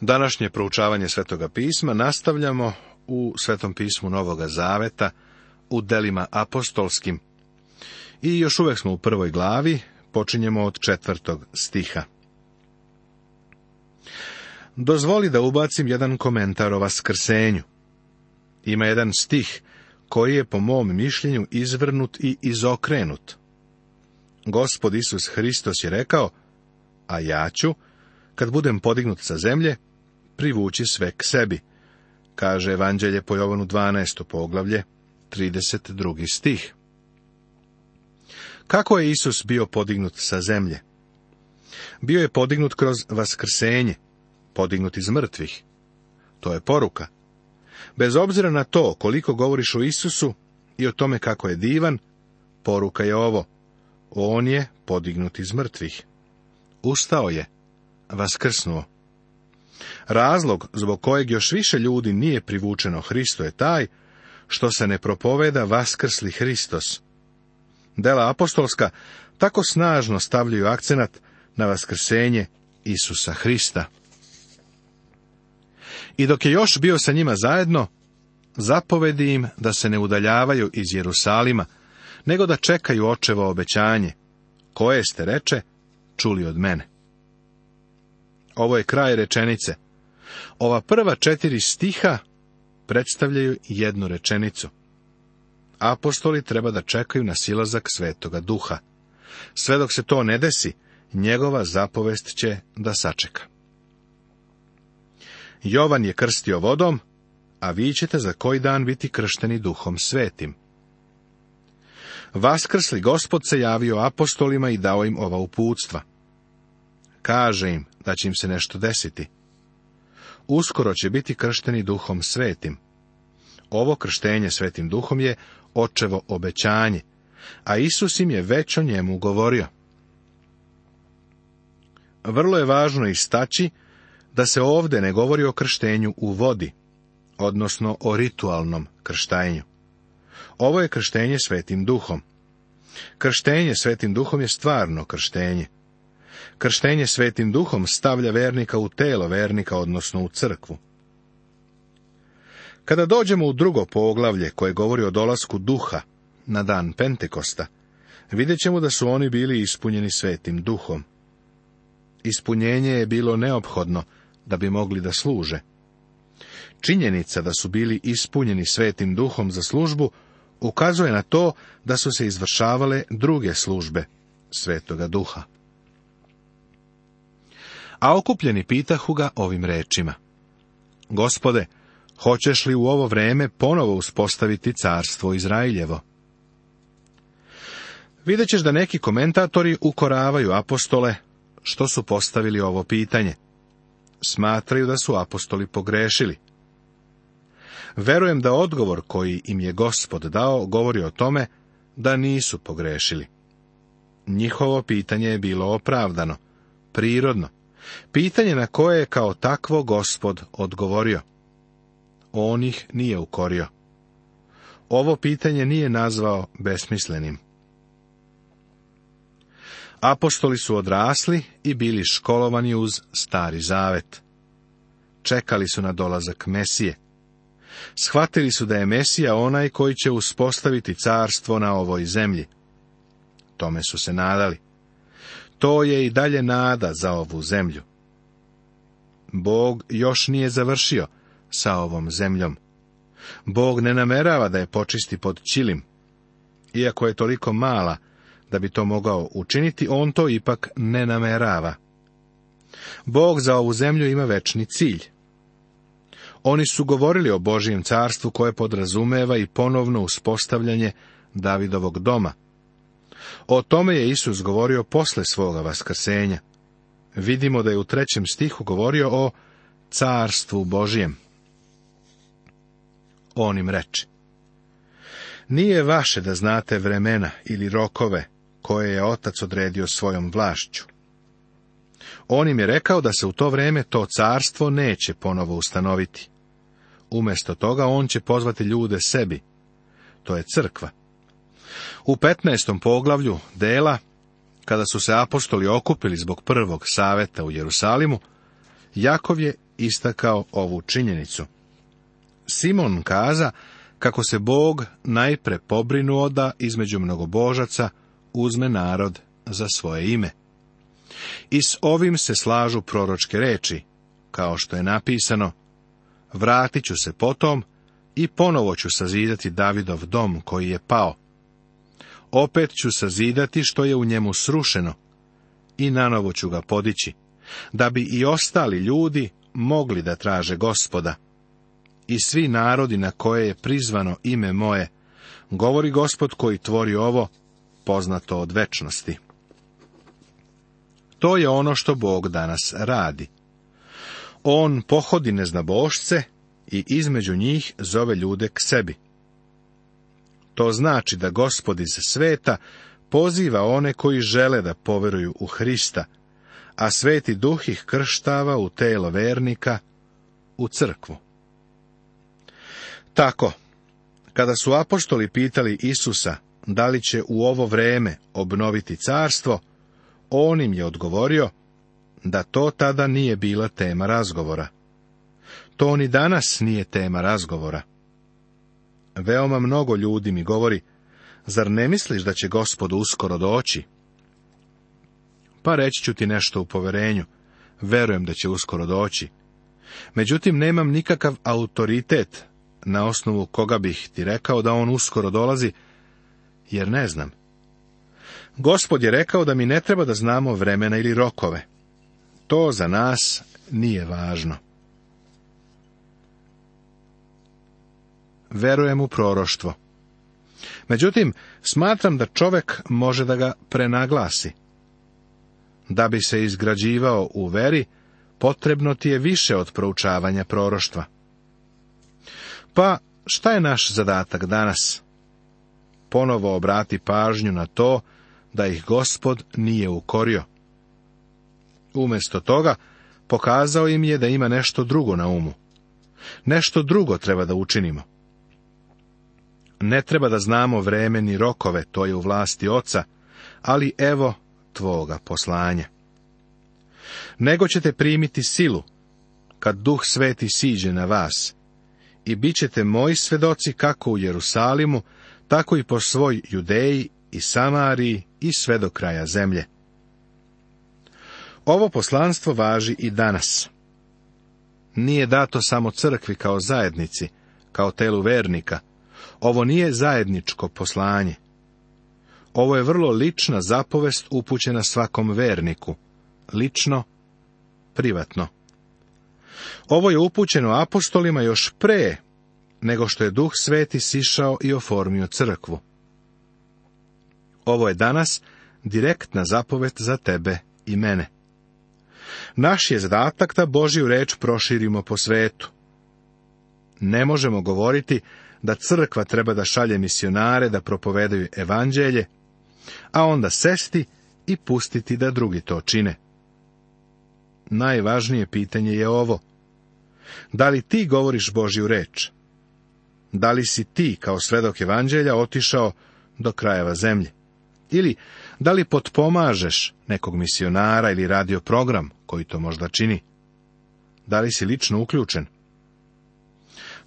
Današnje proučavanje Svetoga pisma nastavljamo u Svetom pismu Novoga Zaveta, u delima apostolskim. I još uvek smo u prvoj glavi, počinjemo od četvrtog stiha. Dozvoli da ubacim jedan komentar o vaskrsenju. Ima jedan stih koji je po mom mišljenju izvrnut i izokrenut. Gospod Isus Hristos je rekao, a ja ću, kad budem podignut sa zemlje, privući sve k sebi, kaže Evanđelje po Jovanu 12. poglavlje, 32. stih. Kako je Isus bio podignut sa zemlje? Bio je podignut kroz vaskrsenje, podignut iz mrtvih. To je poruka. Bez obzira na to koliko govoriš o Isusu i o tome kako je divan, poruka je ovo. On je podignut iz mrtvih. Ustao je, vaskrsnuo. Razlog zbog kojeg još više ljudi nije privučeno Hristo je taj što se ne propoveda vaskrsli Hristos. Dela apostolska tako snažno stavljaju akcenat na vaskrsenje Isusa Hrista. I dok je još bio sa njima zajedno, zapovedi im da se ne udaljavaju iz Jerusalima, nego da čekaju očevo obećanje, koje ste reče, čuli od mene. Ovo je kraj rečenice. Ova prva četiri stiha predstavljaju jednu rečenicu. Apostoli treba da čekaju na silazak svetoga duha. Sve dok se to ne desi, njegova zapovest će da sačeka. Jovan je krstio vodom, a vi ćete za koji dan biti kršteni duhom svetim. Vaskrsli gospod se javio apostolima i dao im ova uputstva. Kaže im, da će im se nešto desiti. Uskoro će biti kršteni duhom svetim. Ovo krštenje svetim duhom je očevo obećanje, a Isus im je već o njemu govorio. Vrlo je važno istaći da se ovdje ne govori o krštenju u vodi, odnosno o ritualnom krštajenju. Ovo je krštenje svetim duhom. Krštenje svetim duhom je stvarno krštenje. Krštenje svetim duhom stavlja vernika u telo vernika, odnosno u crkvu. Kada dođemo u drugo poglavlje koje govori o dolasku duha na dan Pentekosta, vidjet ćemo da su oni bili ispunjeni svetim duhom. Ispunjenje je bilo neophodno da bi mogli da služe. Činjenica da su bili ispunjeni svetim duhom za službu ukazuje na to da su se izvršavale druge službe svetoga duha a okupljeni pitahu ga ovim rečima. Gospode, hoćeš li u ovo vreme ponovo uspostaviti carstvo Izrailjevo? Videćeš da neki komentatori ukoravaju apostole što su postavili ovo pitanje. Smatraju da su apostoli pogrešili. Verujem da odgovor koji im je gospod dao govori o tome da nisu pogrešili. Njihovo pitanje je bilo opravdano, prirodno. Pitanje na koje je kao takvo gospod odgovorio. On ih nije ukorio. Ovo pitanje nije nazvao besmislenim. Apostoli su odrasli i bili školovani uz stari zavet. Čekali su na dolazak Mesije. Shvatili su da je Mesija onaj koji će uspostaviti carstvo na ovoj zemlji. Tome su se nadali. To je i dalje nada za ovu zemlju. Bog još nije završio sa ovom zemljom. Bog ne namerava da je počisti pod čilim. Iako je toliko mala da bi to mogao učiniti, on to ipak ne namerava. Bog za ovu zemlju ima večni cilj. Oni su govorili o Božijem carstvu koje podrazumeva i ponovno uspostavljanje Davidovog doma, o tome je Isus govorio posle svoga vaskrsenja. Vidimo da je u trećem stihu govorio o carstvu Božijem. On im reče. Nije vaše da znate vremena ili rokove koje je otac odredio svojom vlašću. On im je rekao da se u to vreme to carstvo neće ponovo ustanoviti. Umesto toga on će pozvati ljude sebi. To je crkva u 15. poglavlju dela, kada su se apostoli okupili zbog prvog saveta u Jerusalimu, Jakov je istakao ovu činjenicu. Simon kaza kako se Bog najpre pobrinuo da između mnogobožaca uzme narod za svoje ime. I s ovim se slažu proročke reči, kao što je napisano, vratit ću se potom i ponovo ću sazidati Davidov dom koji je pao, opet ću sazidati što je u njemu srušeno i nanovo ću ga podići, da bi i ostali ljudi mogli da traže gospoda. I svi narodi na koje je prizvano ime moje, govori gospod koji tvori ovo, poznato od večnosti. To je ono što Bog danas radi. On pohodi neznabošce i između njih zove ljude k sebi. To znači da gospod iz sveta poziva one koji žele da poveruju u Hrista, a sveti duh ih krštava u telo vernika, u crkvu. Tako, kada su apoštoli pitali Isusa da li će u ovo vreme obnoviti carstvo, on im je odgovorio da to tada nije bila tema razgovora. To ni danas nije tema razgovora veoma mnogo ljudi mi govori, zar ne misliš da će gospod uskoro doći? Pa reći ću ti nešto u poverenju, verujem da će uskoro doći. Međutim, nemam nikakav autoritet na osnovu koga bih ti rekao da on uskoro dolazi, jer ne znam. Gospod je rekao da mi ne treba da znamo vremena ili rokove. To za nas nije važno. verujem u proroštvo. Međutim, smatram da čovek može da ga prenaglasi. Da bi se izgrađivao u veri, potrebno ti je više od proučavanja proroštva. Pa, šta je naš zadatak danas? Ponovo obrati pažnju na to da ih gospod nije ukorio. Umesto toga, pokazao im je da ima nešto drugo na umu. Nešto drugo treba da učinimo. Ne treba da znamo vremeni ni rokove, to je u vlasti oca, ali evo tvoga poslanja. Nego ćete primiti silu, kad duh sveti siđe na vas, i bit ćete moji svedoci kako u Jerusalimu, tako i po svoj Judeji i Samariji i sve do kraja zemlje. Ovo poslanstvo važi i danas. Nije dato samo crkvi kao zajednici, kao telu vernika, ovo nije zajedničko poslanje. Ovo je vrlo lična zapovest upućena svakom verniku. Lično, privatno. Ovo je upućeno apostolima još pre nego što je Duh Sveti sišao i oformio crkvu. Ovo je danas direktna zapovet za tebe i mene. Naš je zadatak da Božiju reč proširimo po svetu. Ne možemo govoriti da crkva treba da šalje misionare da propovedaju evanđelje, a onda sesti i pustiti da drugi to čine. Najvažnije pitanje je ovo. Da li ti govoriš Božju reč? Da li si ti, kao svedok evanđelja, otišao do krajeva zemlje? Ili da li potpomažeš nekog misionara ili radio program koji to možda čini? Da li si lično uključen?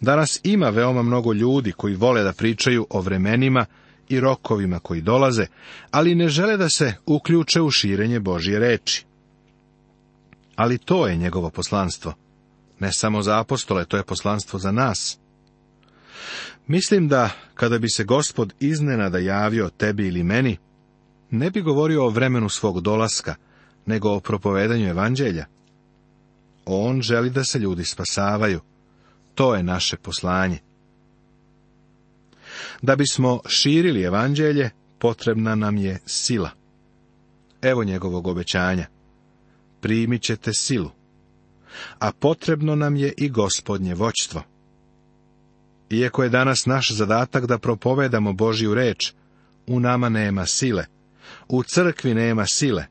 Danas ima veoma mnogo ljudi koji vole da pričaju o vremenima i rokovima koji dolaze, ali ne žele da se uključe u širenje Božje reči. Ali to je njegovo poslanstvo. Ne samo za apostole, to je poslanstvo za nas. Mislim da kada bi se gospod iznenada javio tebi ili meni, ne bi govorio o vremenu svog dolaska, nego o propovedanju evanđelja. On želi da se ljudi spasavaju, to je naše poslanje. Da bismo širili evanđelje, potrebna nam je sila. Evo njegovog obećanja. Primit ćete silu. A potrebno nam je i gospodnje voćstvo. Iako je danas naš zadatak da propovedamo Božju reč, u nama nema sile. U crkvi nema sile.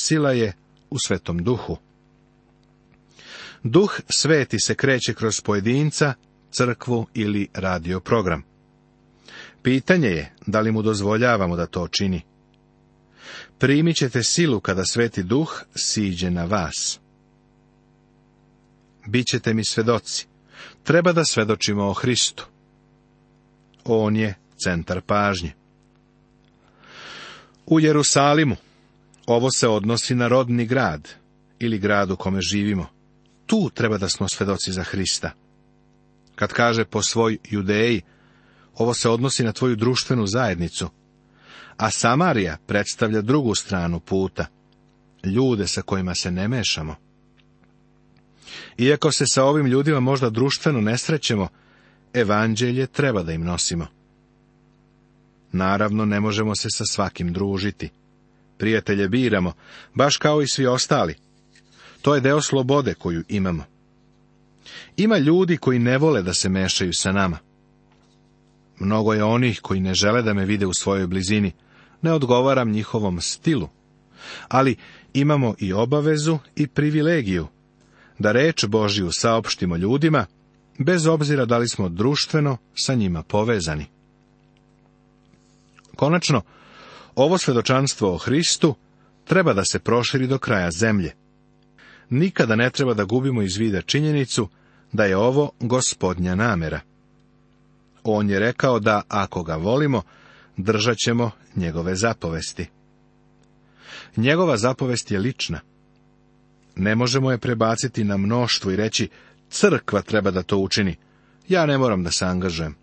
Sila je u svetom duhu. Duh sveti se kreće kroz pojedinca, crkvu ili radio program. Pitanje je da li mu dozvoljavamo da to čini. Primit ćete silu kada sveti duh siđe na vas. Bićete mi svedoci. Treba da svedočimo o Hristu. On je centar pažnje. U Jerusalimu ovo se odnosi na rodni grad ili grad u kome živimo tu treba da smo svedoci za Hrista. Kad kaže po svoj judeji, ovo se odnosi na tvoju društvenu zajednicu, a Samarija predstavlja drugu stranu puta, ljude sa kojima se ne mešamo. Iako se sa ovim ljudima možda društveno nesrećemo, evanđelje treba da im nosimo. Naravno, ne možemo se sa svakim družiti. Prijatelje biramo, baš kao i svi ostali – to je deo slobode koju imamo. Ima ljudi koji ne vole da se mešaju sa nama. Mnogo je onih koji ne žele da me vide u svojoj blizini. Ne odgovaram njihovom stilu. Ali imamo i obavezu i privilegiju da reč Božiju saopštimo ljudima, bez obzira da li smo društveno sa njima povezani. Konačno, ovo svedočanstvo o Hristu treba da se proširi do kraja zemlje nikada ne treba da gubimo iz vida činjenicu da je ovo gospodnja namera. On je rekao da ako ga volimo, držat ćemo njegove zapovesti. Njegova zapovest je lična. Ne možemo je prebaciti na mnoštvo i reći crkva treba da to učini. Ja ne moram da se angažujem.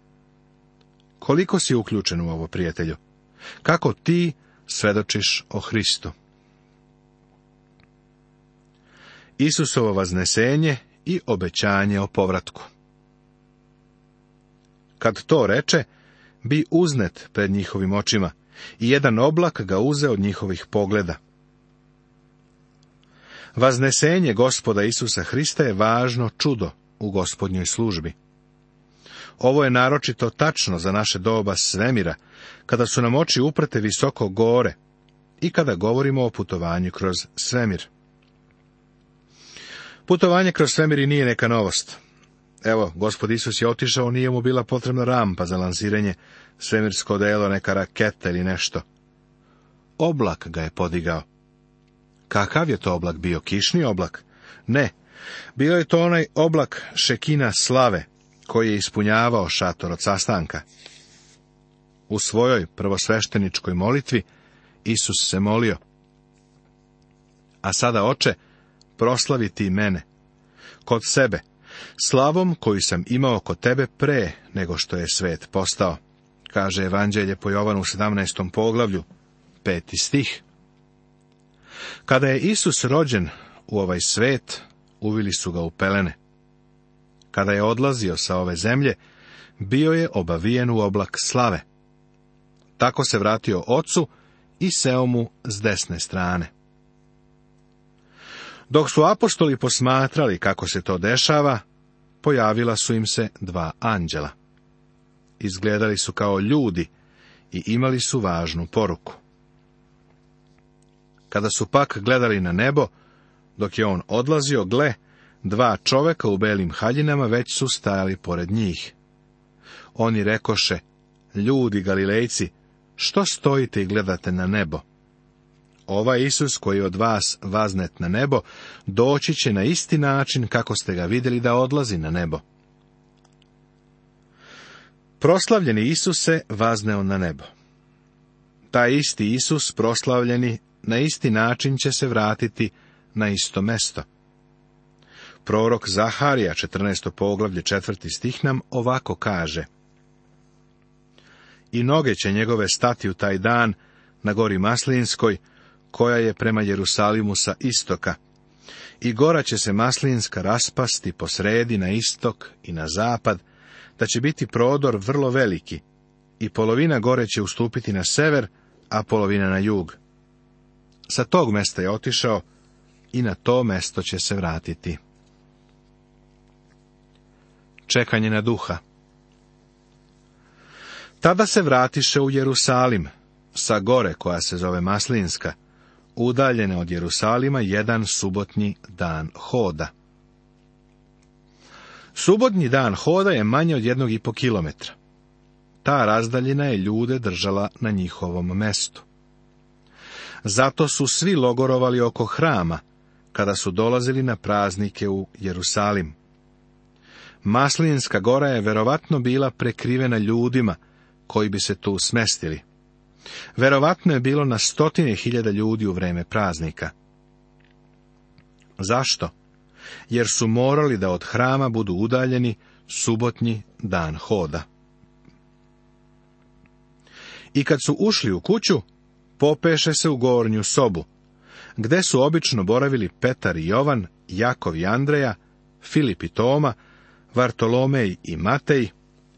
Koliko si uključen u ovo, prijatelju? Kako ti svedočiš o Hristu? Isusovo vaznesenje i obećanje o povratku. Kad to reče, bi uznet pred njihovim očima i jedan oblak ga uze od njihovih pogleda. Vaznesenje gospoda Isusa Hrista je važno čudo u gospodnjoj službi. Ovo je naročito tačno za naše doba svemira, kada su nam oči uprte visoko gore i kada govorimo o putovanju kroz svemir. Putovanje kroz svemir i nije neka novost. Evo, gospod Isus je otišao, nije mu bila potrebna rampa za lanziranje, svemirsko delo, neka raketa ili nešto. Oblak ga je podigao. Kakav je to oblak bio? Kišni oblak? Ne. Bio je to onaj oblak šekina slave, koji je ispunjavao šator od sastanka. U svojoj prvosvešteničkoj molitvi Isus se molio. A sada, oče, proslaviti mene, kod sebe, slavom koju sam imao kod tebe pre nego što je svet postao, kaže Evanđelje po Jovanu u 17. poglavlju, peti stih. Kada je Isus rođen u ovaj svet, uvili su ga u pelene. Kada je odlazio sa ove zemlje, bio je obavijen u oblak slave. Tako se vratio ocu i seo mu s desne strane. Dok su apostoli posmatrali kako se to dešava, pojavila su im se dva anđela. Izgledali su kao ljudi i imali su važnu poruku. Kada su pak gledali na nebo, dok je on odlazio, gle, dva čoveka u belim haljinama već su stajali pored njih. Oni rekoše, ljudi Galilejci, što stojite i gledate na nebo? Ovaj Isus koji od vas vaznet na nebo, doći će na isti način kako ste ga vidjeli da odlazi na nebo. Proslavljeni Isus se vazneo na nebo. Taj isti Isus proslavljeni na isti način će se vratiti na isto mesto. Prorok Zaharija, 14. poglavlje, 4. stih nam ovako kaže. I noge će njegove stati u taj dan na gori Maslinskoj, koja je prema Jerusalimu sa istoka. I gora će se maslinska raspasti po sredi na istok i na zapad, da će biti prodor vrlo veliki, i polovina gore će ustupiti na sever, a polovina na jug. Sa tog mesta je otišao i na to mesto će se vratiti. Čekanje na duha Tada se vratiše u Jerusalim, sa gore koja se zove Maslinska, udaljene od Jerusalima jedan subotnji dan hoda. Subotnji dan hoda je manje od jednog i po kilometra. Ta razdaljina je ljude držala na njihovom mestu. Zato su svi logorovali oko hrama, kada su dolazili na praznike u Jerusalim. Maslinska gora je verovatno bila prekrivena ljudima, koji bi se tu smestili. Verovatno je bilo na stotine hiljada ljudi u vreme praznika. Zašto? Jer su morali da od hrama budu udaljeni subotnji dan hoda. I kad su ušli u kuću, popeše se u gornju sobu, gde su obično boravili Petar i Jovan, Jakov i Andreja, Filip i Toma, Vartolomej i Matej,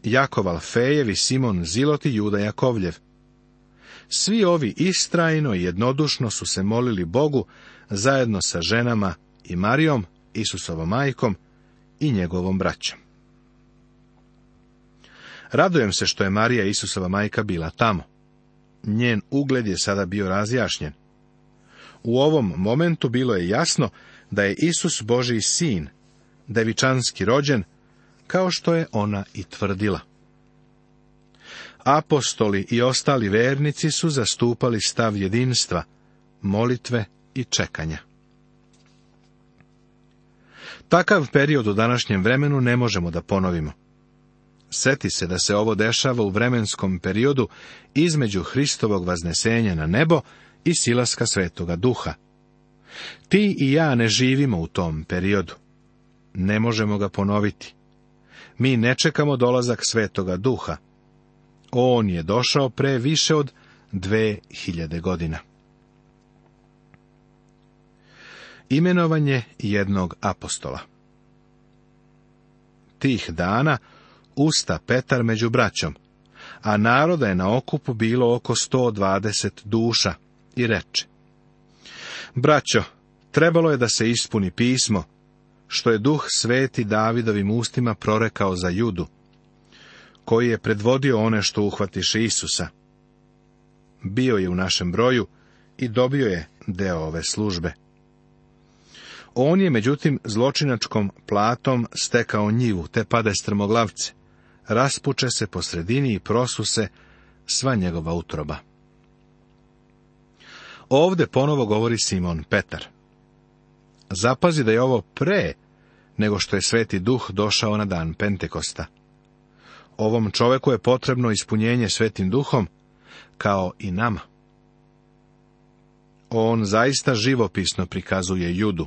Jakov Alfejev i Simon Ziloti i Juda Jakovljev, svi ovi istrajno i jednodušno su se molili Bogu zajedno sa ženama i Marijom, Isusovom majkom i njegovom braćom. Radujem se što je Marija Isusova majka bila tamo. Njen ugled je sada bio razjašnjen. U ovom momentu bilo je jasno da je Isus Boži sin, devičanski rođen, kao što je ona i tvrdila. Apostoli i ostali vernici su zastupali stav jedinstva, molitve i čekanja. Takav period u današnjem vremenu ne možemo da ponovimo. Seti se da se ovo dešava u vremenskom periodu između Hristovog vaznesenja na nebo i silaska svetoga duha. Ti i ja ne živimo u tom periodu. Ne možemo ga ponoviti. Mi ne čekamo dolazak svetoga duha. On je došao pre više od dve hiljade godina. Imenovanje jednog apostola Tih dana usta Petar među braćom, a naroda je na okupu bilo oko 120 duša, i reče. Braćo, trebalo je da se ispuni pismo, što je duh sveti Davidovim ustima prorekao za judu, koji je predvodio one što uhvatiše Isusa. Bio je u našem broju i dobio je deo ove službe. On je, međutim, zločinačkom platom stekao njivu, te pade strmoglavce. Raspuče se po sredini i prosuse sva njegova utroba. Ovde ponovo govori Simon Petar. Zapazi da je ovo pre nego što je sveti duh došao na dan Pentekosta. Ovom čoveku je potrebno ispunjenje svetim duhom, kao i nama. On zaista živopisno prikazuje judu.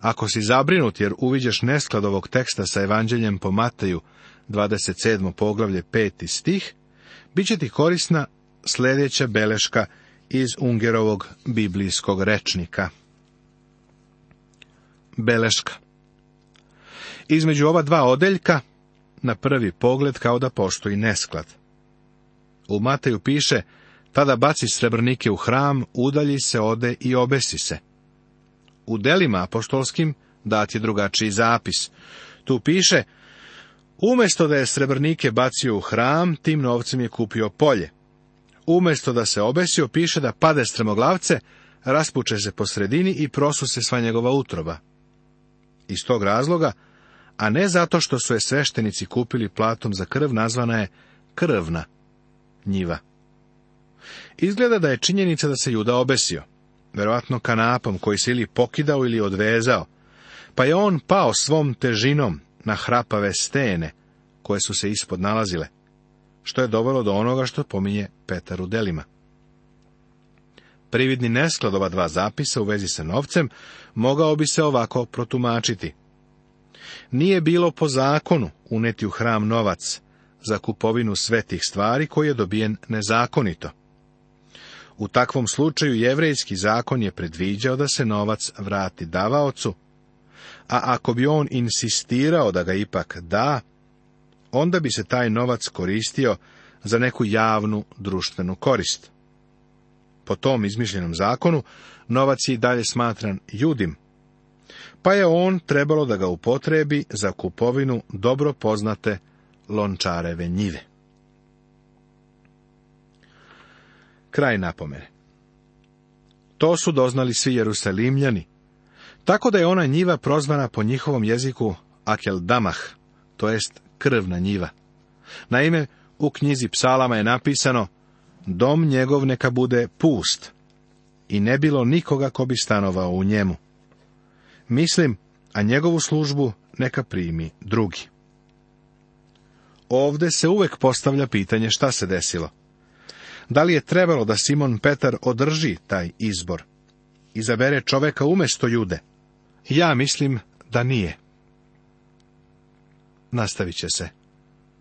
Ako si zabrinut jer uviđeš nesklad ovog teksta sa evanđeljem po Mateju 27. poglavlje 5. stih, bit će ti korisna sljedeća beleška iz Ungerovog biblijskog rečnika. Beleška Između ova dva odeljka na prvi pogled kao da postoji nesklad. U Mateju piše, tada baci srebrnike u hram, udalji se ode i obesi se. U delima apostolskim dat je drugačiji zapis. Tu piše, umjesto da je srebrnike bacio u hram, tim novcem je kupio polje. Umjesto da se obesio, piše da pade stremoglavce, raspuče se po sredini i prosu se sva njegova utroba. Iz tog razloga, a ne zato što su je sveštenici kupili platom za krv, nazvana je krvna njiva. Izgleda da je činjenica da se Juda obesio, verovatno kanapom koji se ili pokidao ili odvezao, pa je on pao svom težinom na hrapave stene koje su se ispod nalazile, što je dovelo do onoga što pominje Petar u delima. Prividni nesklad ova dva zapisa u vezi sa novcem mogao bi se ovako protumačiti – nije bilo po zakonu uneti u hram novac za kupovinu svetih stvari koji je dobijen nezakonito. U takvom slučaju jevrejski zakon je predviđao da se novac vrati davaocu, a ako bi on insistirao da ga ipak da, onda bi se taj novac koristio za neku javnu društvenu korist. Po tom izmišljenom zakonu, novac je i dalje smatran judim, pa je on trebalo da ga upotrebi za kupovinu dobro poznate lončareve njive. Kraj napomene. To su doznali svi Jerusalimljani, tako da je ona njiva prozvana po njihovom jeziku Damah, to jest krvna njiva. Naime, u knjizi psalama je napisano, dom njegov neka bude pust i ne bilo nikoga ko bi stanovao u njemu mislim, a njegovu službu neka primi drugi. Ovde se uvek postavlja pitanje šta se desilo. Da li je trebalo da Simon Petar održi taj izbor? Izabere čoveka umesto jude? Ja mislim da nije. Nastavit će se.